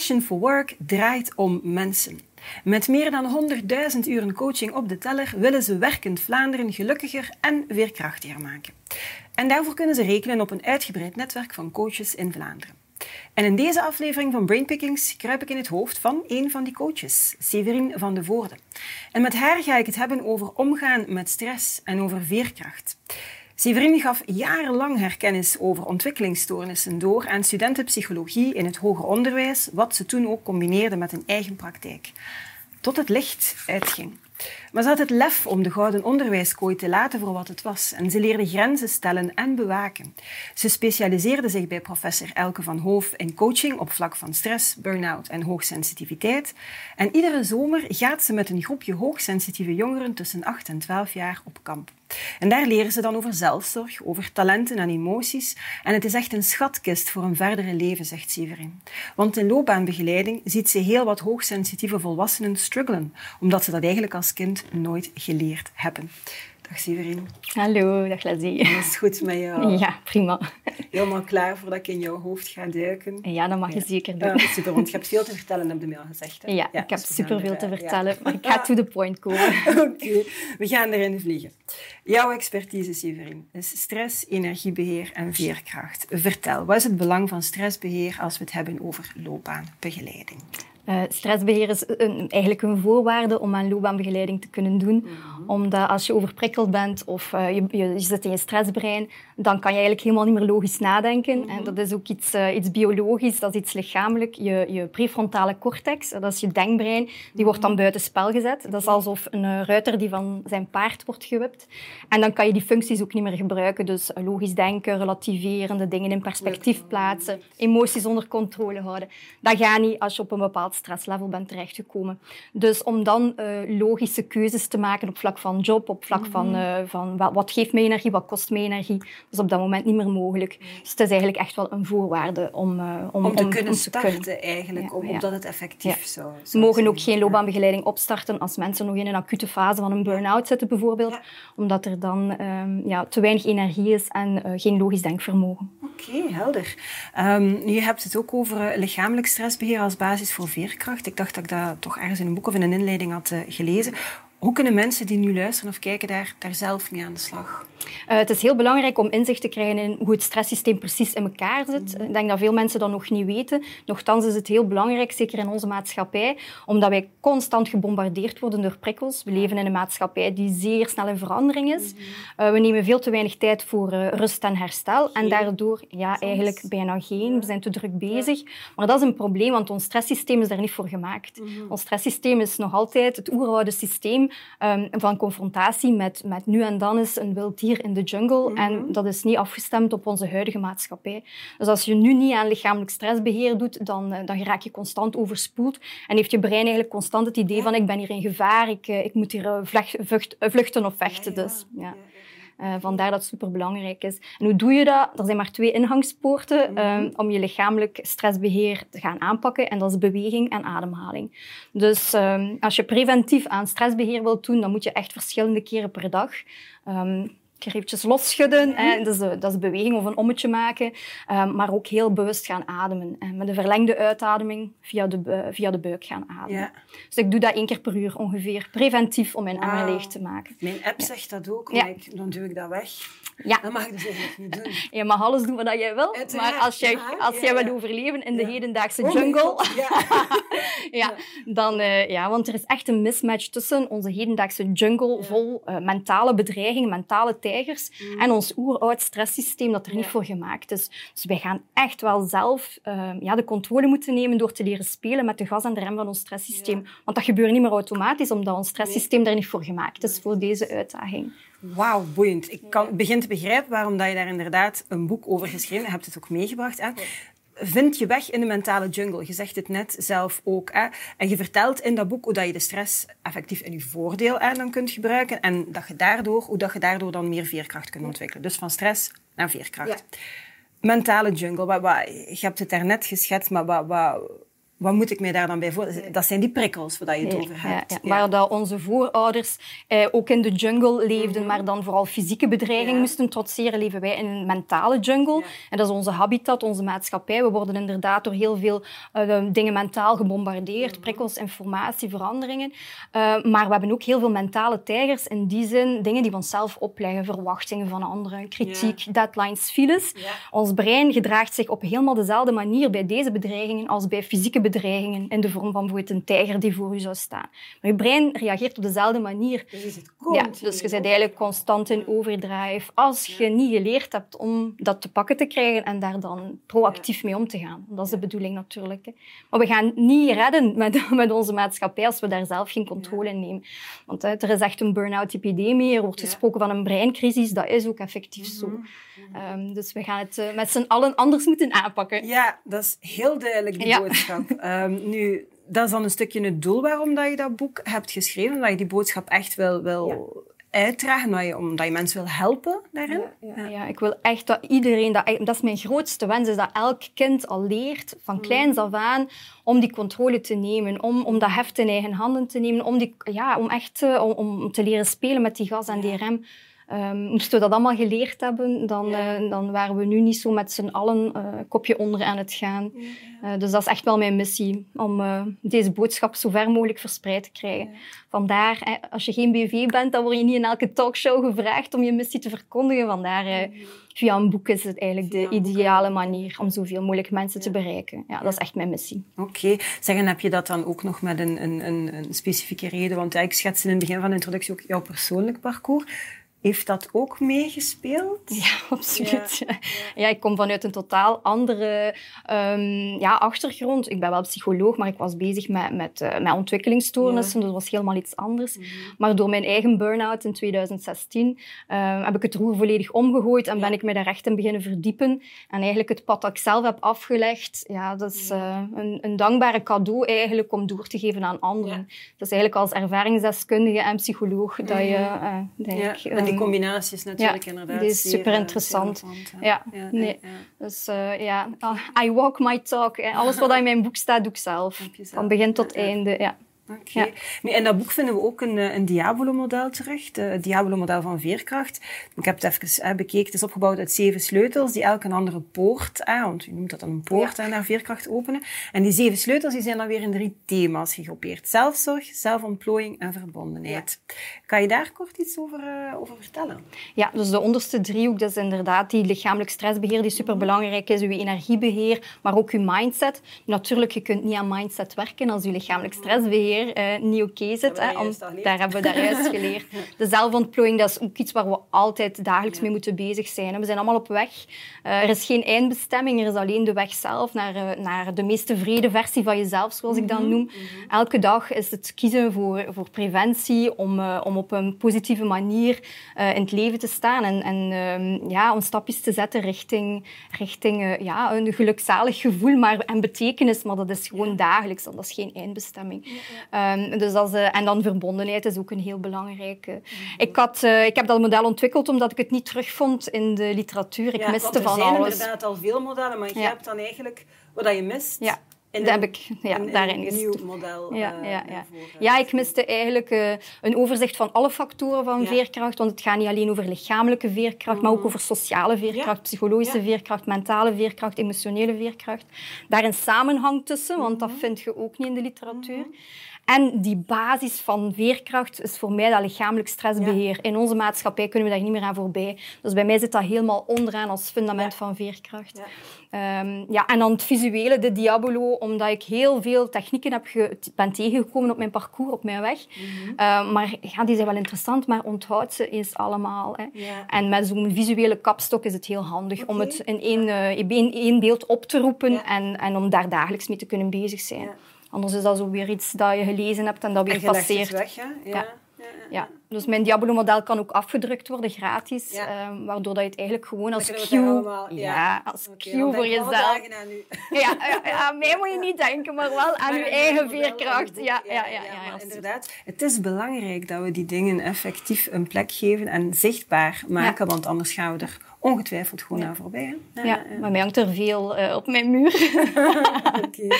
Passion for Work draait om mensen. Met meer dan 100.000 uren coaching op de teller willen ze werkend Vlaanderen gelukkiger en veerkrachtiger maken. En daarvoor kunnen ze rekenen op een uitgebreid netwerk van coaches in Vlaanderen. En in deze aflevering van Brainpickings kruip ik in het hoofd van een van die coaches, Severin van de Voorde. En met haar ga ik het hebben over omgaan met stress en over veerkracht. Severin gaf jarenlang herkennis over ontwikkelingsstoornissen door aan studenten psychologie in het hoger onderwijs, wat ze toen ook combineerde met een eigen praktijk. Tot het licht uitging. Maar ze had het lef om de gouden onderwijskooi te laten voor wat het was en ze leerde grenzen stellen en bewaken. Ze specialiseerde zich bij professor Elke van Hoof in coaching op vlak van stress, burn-out en hoogsensitiviteit. En iedere zomer gaat ze met een groepje hoogsensitieve jongeren tussen 8 en 12 jaar op kamp. En daar leren ze dan over zelfzorg, over talenten en emoties. En het is echt een schatkist voor een verdere leven, zegt Severin. Want in loopbaanbegeleiding ziet ze heel wat hoogsensitieve volwassenen struggelen, omdat ze dat eigenlijk als kind nooit geleerd hebben. Dag Severin. Hallo, dag. Alles is goed met jou? Ja, prima. Helemaal klaar voordat ik in jouw hoofd ga duiken? Ja, dat mag je zeker doen. Ja, super, want je hebt veel te vertellen, heb je mail gezegd. Hè? Ja, ik heb superveel te vertellen, maar ik ga to the point komen. Oké, we gaan erin vliegen. Jouw expertise, Severin, is stress, energiebeheer en veerkracht. Vertel, wat is het belang van stressbeheer als we het hebben over loopbaanbegeleiding? Uh, stressbeheer is een, eigenlijk een voorwaarde om aan loopbaanbegeleiding te kunnen doen. Mhm. Omdat als je overprikkeld bent of uh, je, je, zit in je stressbrein, dan kan je eigenlijk helemaal niet meer logisch nadenken. Mm En dat is ook iets, uh, iets biologisch, dat is iets lichamelijk. Je, je prefrontale cortex, dat is je denkbrein, die wordt dan mhm. buiten spel gezet. Dat is alsof een ruiter die van zijn paard wordt gewipt. En dan kan je die functies ook niet meer gebruiken. Dus logisch denken, relativerende dingen in perspectief plaatsen, emoties onder controle houden. Dat gaat niet als je op een bepaald stresslevel bent terechtgekomen. Dus om dan uh, logische keuzes te maken op vlak van job, op vlak van, uh, van wat, wat, geeft mij energie, wat kost mij energie, dat is op dat moment niet meer mogelijk. Dus het is eigenlijk echt wel een voorwaarde om, uh, om, om, te om, kunnen om starten kunnen. eigenlijk, om, ja. omdat het effectief zou, zou We mogen ook geen loopbaanbegeleiding opstarten als mensen nog in een acute fase van een burn-out zitten bijvoorbeeld, omdat er dan um, ja, te weinig energie is en geen logisch denkvermogen. Oké, helder. Um, je hebt het ook over lichamelijk stressbeheer als basis voor veerkracht. Ik dacht dat ik dat toch ergens in een boek of in een inleiding had uh, gelezen. Hoe kunnen mensen die nu luisteren of kijken daar, daar zelf mee aan de slag? Uh, het is heel belangrijk om inzicht te krijgen in hoe het stresssysteem precies in elkaar zit. Mm. Ik denk dat veel mensen dat nog niet weten. Nochtans is het heel belangrijk, zeker in onze maatschappij, omdat wij constant gebombardeerd worden door prikkels. We leven in een maatschappij die zeer snel in verandering is. Mm. Uh, we nemen veel te weinig tijd voor uh, rust en herstel. Geen. En daardoor, ja, Soms. eigenlijk bijna geen. We zijn te druk bezig. Ja. Maar dat is een probleem, want ons stresssysteem is daar niet voor gemaakt. Mm -hmm. Ons stresssysteem is nog altijd het oeroude systeem um, van confrontatie met, met nu en dan is een wild dier in de jungle. Mm -hmm. En dat is niet afgestemd op onze huidige maatschappij. Dus als je nu niet aan lichamelijk stressbeheer doet, dan, uh, dan raak je constant overspoeld. En heeft je brein eigenlijk constant het idee van ik ben hier in gevaar, ik, uh, ik moet hier vlucht, vlucht, vluchten of vechten. Dus, ja. Uh, vandaar dat het superbelangrijk is. En hoe doe je dat? Er zijn maar twee ingangspoorten mm -hmm. um, om je lichamelijk stressbeheer te gaan aanpakken. En dat is beweging en ademhaling. Dus um, als je preventief aan stressbeheer wilt doen, dan moet je echt verschillende keren per dag um, keer eventjes losschudden. Mm -hmm. dat, is de, dat is beweging of een ommetje maken. Um, maar ook heel bewust gaan ademen. En met een verlengde uitademing via de, via de buik gaan ademen. Ja. Dus ik doe dat één keer per uur ongeveer. Preventief om mijn wow. emmer leeg te maken. Mijn app ja. zegt dat ook. Ja. Ik, dan doe ik dat weg. Ja. Dat mag ik dus eigenlijk niet doen. Je mag alles doen wat jij wil. Maar als jij, als jij wilt overleven in de hedendaagse oh jungle... ja. dan... Uh, ja, want er is echt een mismatch tussen onze hedendaagse jungle vol uh, mentale bedreigingen, mentale tijgers mm. en ons oeroud stresssysteem dat er niet voor gemaakt is. Dus wij gaan echt wel zelf uh, ja, de controle moeten nemen door te leren spelen met de gas en de rem van ons stresssysteem. Want dat gebeurt niet meer automatisch, omdat ons stresssysteem daar niet voor gemaakt is, voor deze uitdaging. Wauw, boeiend. Ik kan, begin te begrijpen waarom dat je daar inderdaad een boek over geschreven hebt. Je hebt het ook meegebracht. Hè? Vind je weg in de mentale jungle. Je zegt het net zelf ook. Hè? En je vertelt in dat boek hoe dat je de stress effectief in je voordeel hè, dan kunt gebruiken. En dat je daardoor, hoe dat je daardoor dan meer veerkracht kunt ontwikkelen. Dus van stress naar veerkracht. Mentale jungle, wat, wat, je hebt het daarnet geschetst, maar wat, wat, wat moet ik mij daar dan bij voorstellen? Dat zijn die prikkels waar je het over hebt. Ja, ja. Waar dat onze voorouders eh, ook in de jungle leefden, maar dan vooral fysieke bedreiging moesten trotseren, leven wij in een mentale jungle. En dat is onze habitat, onze maatschappij. We worden inderdaad door heel veel uh, dingen mentaal gebombardeerd. Prikkels, informatie, veranderingen. Uh, maar we hebben ook heel veel mentale tijgers. In die zin dingen die we onszelf opleggen. Verwachtingen van anderen, kritiek, deadlines, files. Ons brein gedraagt zich op helemaal dezelfde manier bij deze bedreigingen als bij fysieke bedreigingen bedreigingen in de vorm van bijvoorbeeld een tijger die voor u zou staan. Maar je brein reageert op dezelfde manier. Dus, je ja, dus je bent eigenlijk constant in overdrive. Als je niet geleerd hebt om dat te pakken te krijgen en daar dan proactief mee om te gaan. Dat is de bedoeling natuurlijk. Hè. Maar we gaan niet redden met, met onze maatschappij als we daar zelf geen controle in nemen. Want hè, er is echt een burn-out-epidemie. Er wordt gesproken van een breincrisis. Dat is ook effectief zo. Mhm. Um, dus we gaan het uh, met z'n allen anders moeten aanpakken. Ja, dat is heel duidelijk de Ja. boodschap. Ehm, nu, dat is dan een stukje het doel waarom dat je dat boek hebt geschreven. Omdat je die boodschap echt wil, wil uitdragen. Omdat je, omdat je mensen wil helpen daarin. Ja, ja, ik wil echt dat iedereen, dat, dat is mijn grootste wens, is dat elk kind al leert, van kleins af aan, om die controle te nemen, om, om dat heft in eigen handen te nemen, om, die, ja, om echt uh, om, om te leren spelen met die gas en die rem. Um, moesten we dat allemaal geleerd hebben, dan, Ja. uh, dan waren we nu niet zo met z'n allen uh, kopje onder aan het gaan. Uh, dus dat is echt wel mijn missie, om uh, deze boodschap zo ver mogelijk verspreid te krijgen. Vandaar, hè, als je geen BV bent, dan word je niet in elke talkshow gevraagd om je missie te verkondigen. Vandaar, uh, via een boek is het eigenlijk Via de ideale manier om zoveel mogelijk mensen te bereiken. Ja, dat is echt mijn missie. Oké. Zeg, en heb je dat dan ook nog met een, een, een, een specifieke reden? Want ja, ik schets in het begin van de introductie ook jouw persoonlijk parcours. Heeft dat ook meegespeeld? Ja, absoluut. Ja. ja. ik kom vanuit een totaal andere um, ja, achtergrond. Ik ben wel psycholoog, maar ik was bezig met, met, uh, met ontwikkelingsstoornissen. Ja. Dus dat was helemaal iets anders. Mm -hmm. Maar door mijn eigen burn-out in 2016 uh, heb ik het roer volledig omgegooid en ja. ben ik me daar echt in beginnen verdiepen. En eigenlijk het pad dat ik zelf heb afgelegd, ja, dat is uh, een, een, dankbare cadeau eigenlijk om door te geven aan anderen. Dat is eigenlijk als ervaringsdeskundige en psycholoog dat je... Uh, denk, en die combinatie is natuurlijk ja, inderdaad die is zeer, super interessant. Ja, ja, nee. ja, Dus uh, ja, I walk my talk. Alles wat in mijn boek staat, doe ik zelf. Van begin tot einde, ja. Oké. Okay. Ja. In dat boek vinden we ook een, een Diabolo-model terug, het Diabolo-model van veerkracht. Ik heb het even hè, bekeken. Het is opgebouwd uit zeven sleutels die elk een andere poort, hè, want u noemt dat dan een poort, ja. naar veerkracht openen. En die zeven sleutels die zijn dan weer in drie thema's gegroepeerd. Zelfzorg, zelfontplooiing en verbondenheid. Ja. Kan je daar kort iets over, uh, over vertellen? Ja, dus de onderste driehoek, dat is inderdaad die lichamelijk stressbeheer, die superbelangrijk is, uw energiebeheer, maar ook uw mindset. Natuurlijk, je kunt niet aan mindset werken als je lichamelijk stressbeheer uh, niet oké okay zit. Hè, om, daar hebben we daar juist geleerd. De zelfontplooiing, dat is ook iets waar we altijd dagelijks ja. mee moeten bezig zijn. We zijn allemaal op weg. Uh, er is geen eindbestemming, er is alleen de weg zelf naar, uh, naar de meest tevreden versie van jezelf, zoals ik dat noem. Mm -hmm. Elke dag is het kiezen voor, voor preventie, om, om op een positieve manier in het leven te staan en, en ja, om stapjes te zetten richting, richting ja, een gelukzalig gevoel maar, en betekenis, maar dat is gewoon dagelijks, dat is geen eindbestemming. Um, dus dat is, uh, en dan verbondenheid is ook een heel belangrijke. Mm -hmm. ik, had, uh, ik heb dat model ontwikkeld omdat ik het niet terugvond in de literatuur. Ik ja, miste van alles. Er zijn inderdaad al veel modellen, maar je ja. hebt dan eigenlijk wat je mist. Ja. In dat een, heb ik ja, in, in daarin een nieuw model. Ja, uh, ja, ja. ja, ik miste eigenlijk uh, een overzicht van alle factoren van ja. veerkracht. Want het gaat niet alleen over lichamelijke veerkracht, mm. maar ook over sociale veerkracht, ja. psychologische veerkracht, mentale veerkracht, emotionele veerkracht. Daar een samenhang tussen, want dat vind je ook niet in de literatuur. Mm. En die basis van veerkracht is voor mij dat lichamelijk stressbeheer. Ja. In onze maatschappij kunnen we daar niet meer aan voorbij. Dus bij mij zit dat helemaal onderaan als fundament ja. van veerkracht. Ja. Um, ja, en dan het visuele, de Diabolo, omdat ik heel veel technieken heb ge ben tegengekomen op mijn parcours, op mijn weg. -hmm. uh, maar ja, die zijn wel interessant, maar onthoud ze eens allemaal. Hè. En met zo'n visuele kapstok is het heel handig okay. om het in één, uh, in één beeld op te roepen en, en om daar dagelijks mee te kunnen bezig zijn. Anders is dat zo weer iets dat je gelezen hebt en dat weer en passeert. Weg, hè? Ja. ja. ja, Dus mijn Diabolo-model kan ook afgedrukt worden, gratis. Ehm, waardoor dat je het eigenlijk gewoon als cue... Ja, als cue voor jezelf... Ja, ja, mij moet je niet denken, maar wel aan je eigen veerkracht. Ja, ja, ja, ja, inderdaad. Het is belangrijk dat we die dingen effectief een plek geven en zichtbaar maken, want anders gaan we er ongetwijfeld gewoon naar voorbij. Ja, ja, maar mij hangt er veel uh, op mijn muur. Oké.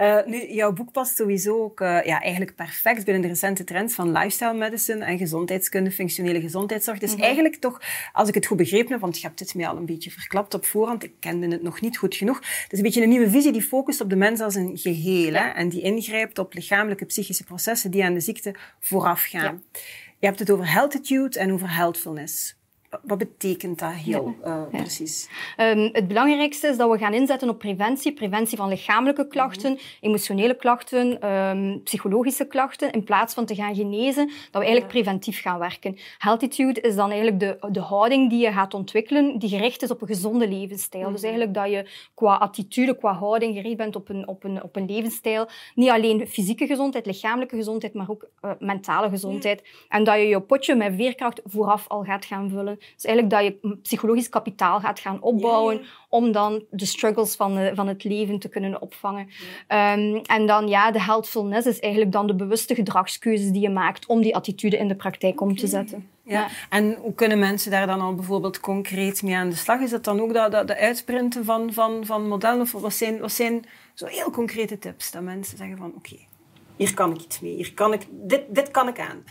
Uh, nu, jouw boek past sowieso ook uh, ja, eigenlijk perfect binnen de recente trends van lifestyle medicine en gezondheidskunde, functionele gezondheidszorg. Dus mm eigenlijk toch, als ik het goed begrepen heb, want je hebt dit mij al een beetje verklapt op voorhand, ik kende het nog niet goed genoeg. Het is een beetje een nieuwe visie die focust op de mens als een geheel hè, en die ingrijpt op lichamelijke, psychische processen die aan de ziekte voorafgaan. Ja. Je hebt het over healthitude en over healthfulness. Wat betekent dat heel uh, precies? Um, het belangrijkste is dat we gaan inzetten op preventie. Preventie van lichamelijke klachten, mhm. emotionele klachten, um, psychologische klachten. In plaats van te gaan genezen, dat we eigenlijk preventief gaan werken. Healthitude is dan eigenlijk de, de houding die je gaat ontwikkelen, die gericht is op een gezonde levensstijl. Dus mhm. eigenlijk dat je qua attitude, qua houding gericht bent op een, op een, op een levensstijl. Niet alleen fysieke gezondheid, lichamelijke gezondheid, maar ook uh, mentale gezondheid. En dat je je potje met veerkracht vooraf al gaat gaan vullen. Dus eigenlijk dat je psychologisch kapitaal gaat gaan opbouwen om dan de struggles van, de, van het leven te kunnen opvangen. Um, en dan ja, de healthfulness is eigenlijk dan de bewuste gedragskeuzes die je maakt om die attitude in de praktijk om te zetten. Ja. En hoe kunnen mensen daar dan al bijvoorbeeld concreet mee aan de slag? Is dat dan ook dat, dat de uitsprinten van, van, van modellen? Of wat zijn, wat zijn zo heel concrete tips dat mensen zeggen van oké, hier kan ik iets mee. Hier kan ik, dit, dit kan ik aan.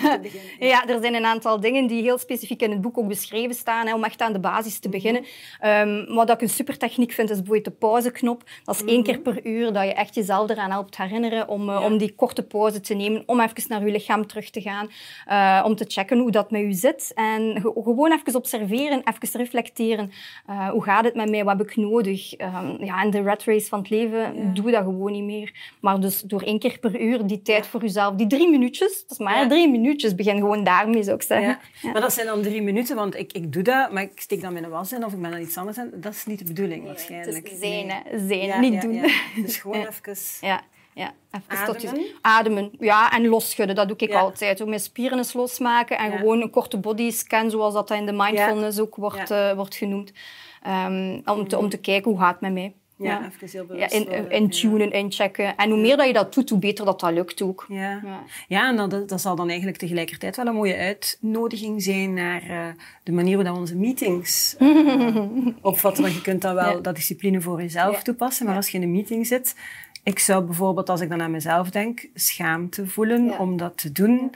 ja, er zijn een aantal dingen die heel specifiek in het boek ook beschreven staan, hè, om echt aan de basis te beginnen. Um, wat ik een super techniek vind, is bijvoorbeeld de pauzeknop. Dat is één keer mhm. per uur dat je echt jezelf eraan helpt herinneren om, uh, om die korte pauze te nemen, om even naar je lichaam terug te gaan, uh, om te checken hoe dat met je zit. En gewoon even observeren, even reflecteren. Uh, hoe gaat het met mij? Wat heb ik nodig? Um, ja, in de red race van het leven ja. doe dat gewoon niet meer. Maar dus door één keer per uur, die tijd voor jezelf, die drie minuutjes, dat is maar drie minuutjes, begin gewoon daarmee, zou ik zeggen. Maar dat zijn dan drie minuten, want ik, ik doe dat, maar ik steek dan mijn was in of ik ben dan iets anders aan. Dat is niet de bedoeling, waarschijnlijk. Het is zijn, niet doen. Dus gewoon even... Ja. Ja, even ademen. ademen. Ja, en losschudden, dat doe ik altijd. Ook mijn spieren eens losmaken en gewoon een korte bodyscan, zoals dat in de mindfulness ook wordt, uh, wordt genoemd. Um, om, te, om te kijken hoe gaat het met mij. Ja, even heel bewust ja, in, in tunen, inchecken. En hoe meer dat je dat doet, hoe beter dat dat lukt ook. Ja, ja. ja en dat, dat zal dan eigenlijk tegelijkertijd wel een mooie uitnodiging zijn naar uh, de manier waarop we onze meetings uh, opvatten. Want je kunt dan wel dat discipline voor jezelf toepassen, maar als je in een meeting zit... Ik zou bijvoorbeeld, als ik dan aan mezelf denk, schaamte voelen om dat te doen.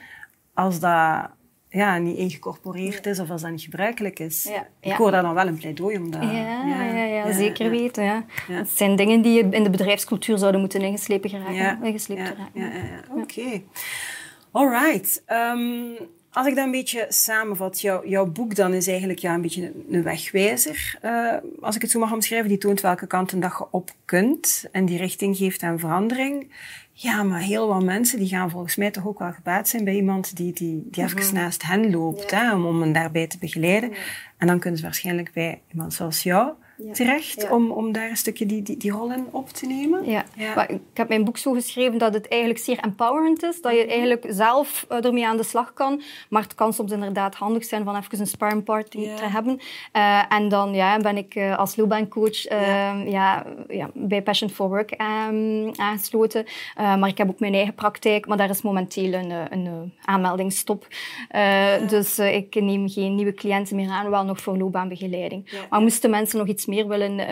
Als dat ja, niet ingecorporeerd is of als dat niet gebruikelijk is. Ik hoor daar dan wel een pleidooi om dat... Ja, ja, ja, zeker weten. Ja. Het zijn dingen die in de bedrijfscultuur zouden moeten ingeslepen geraken. Ja. Ingesleept ja, ja, Oké. Okay. All right. Um, als ik dat een beetje samenvat, jou, jouw boek dan is eigenlijk ja, een beetje een, wegwijzer, uh, als ik het zo mag omschrijven. Die toont welke kanten dat je op kunt en die richting geeft aan verandering. Ja, maar heel wat mensen die gaan volgens mij toch ook wel gebaat zijn bij iemand die, die, die even mhm. naast hen loopt, hè, om, om hen daarbij te begeleiden. En dan kunnen ze waarschijnlijk bij iemand zoals jou terecht om, om daar een stukje die, die, die rol in op te nemen. Ja. Maar ik heb mijn boek zo geschreven dat het eigenlijk zeer empowerend is. Dat je mhm. eigenlijk zelf uh, ermee aan de slag kan. Maar het kan soms inderdaad handig zijn van even een sparring party te hebben. Uh, en dan ja, ben ik uh, als loopbaancoach ja. ja. Ja, bij Passion for Work um, aangesloten. maar ik heb ook mijn eigen praktijk. Maar daar is momenteel een, een aanmeldingsstop. Dus ik neem geen nieuwe cliënten meer aan. Wel nog voor loopbaanbegeleiding. Maar moesten mensen nog iets meer willen uh,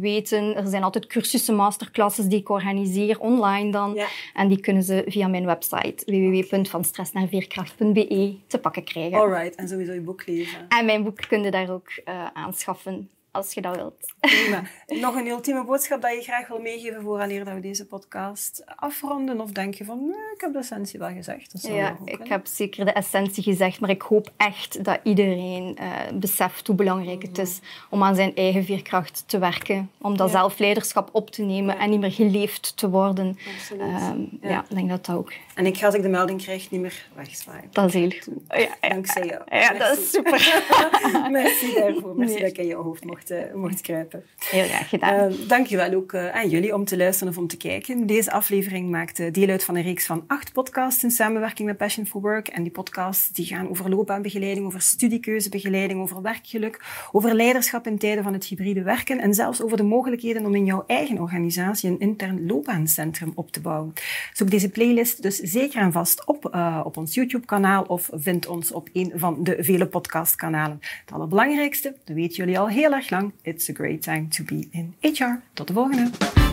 weten, er zijn altijd cursussen, masterclasses die ik organiseer online dan. En die kunnen ze via mijn website www.vanstressnaarveerkracht.be te pakken krijgen. Alright, en sowieso je boek lezen. En mijn boek kun je daar ook uh, aanschaffen als je dat wilt. Prima. Nog een ultieme boodschap dat je graag wil meegeven vooraleer dat we deze podcast afronden? Of denk je van, ik heb de essentie wel gezegd? ja, ik heb zeker de essentie gezegd, maar ik hoop echt dat iedereen uh, beseft hoe belangrijk het is om aan zijn eigen veerkracht te werken. Om dat zelfleiderschap op te nemen en niet meer geleefd te worden. Ehm, ja. ik denk dat dat ook. En ik ga als ik de melding krijg niet meer wegzwaaien. Dat is heel goed. Ja, Dankzij jou. Ja, dat is super. Merci daarvoor. Merci dat ik in je hoofd mocht mocht, uh, mocht kruipen. Heel graag gedaan. Uh, dankjewel ook uh, aan jullie om te luisteren of om te kijken. Deze aflevering maakt deel uit van een reeks van acht podcasts in samenwerking met Passion for Work. En die podcasts die gaan over loopbaanbegeleiding, over studiekeuzebegeleiding, over werkgeluk, over leiderschap in tijden van het hybride werken en zelfs over de mogelijkheden om in jouw eigen organisatie een intern loopbaancentrum op te bouwen. Zoek deze playlist dus zeker en vast op uh, op ons YouTube-kanaal of vind ons op een van de vele podcastkanalen. Het allerbelangrijkste, dat weten jullie al heel erg lang, it's a great time to be in HR. Tot de volgende!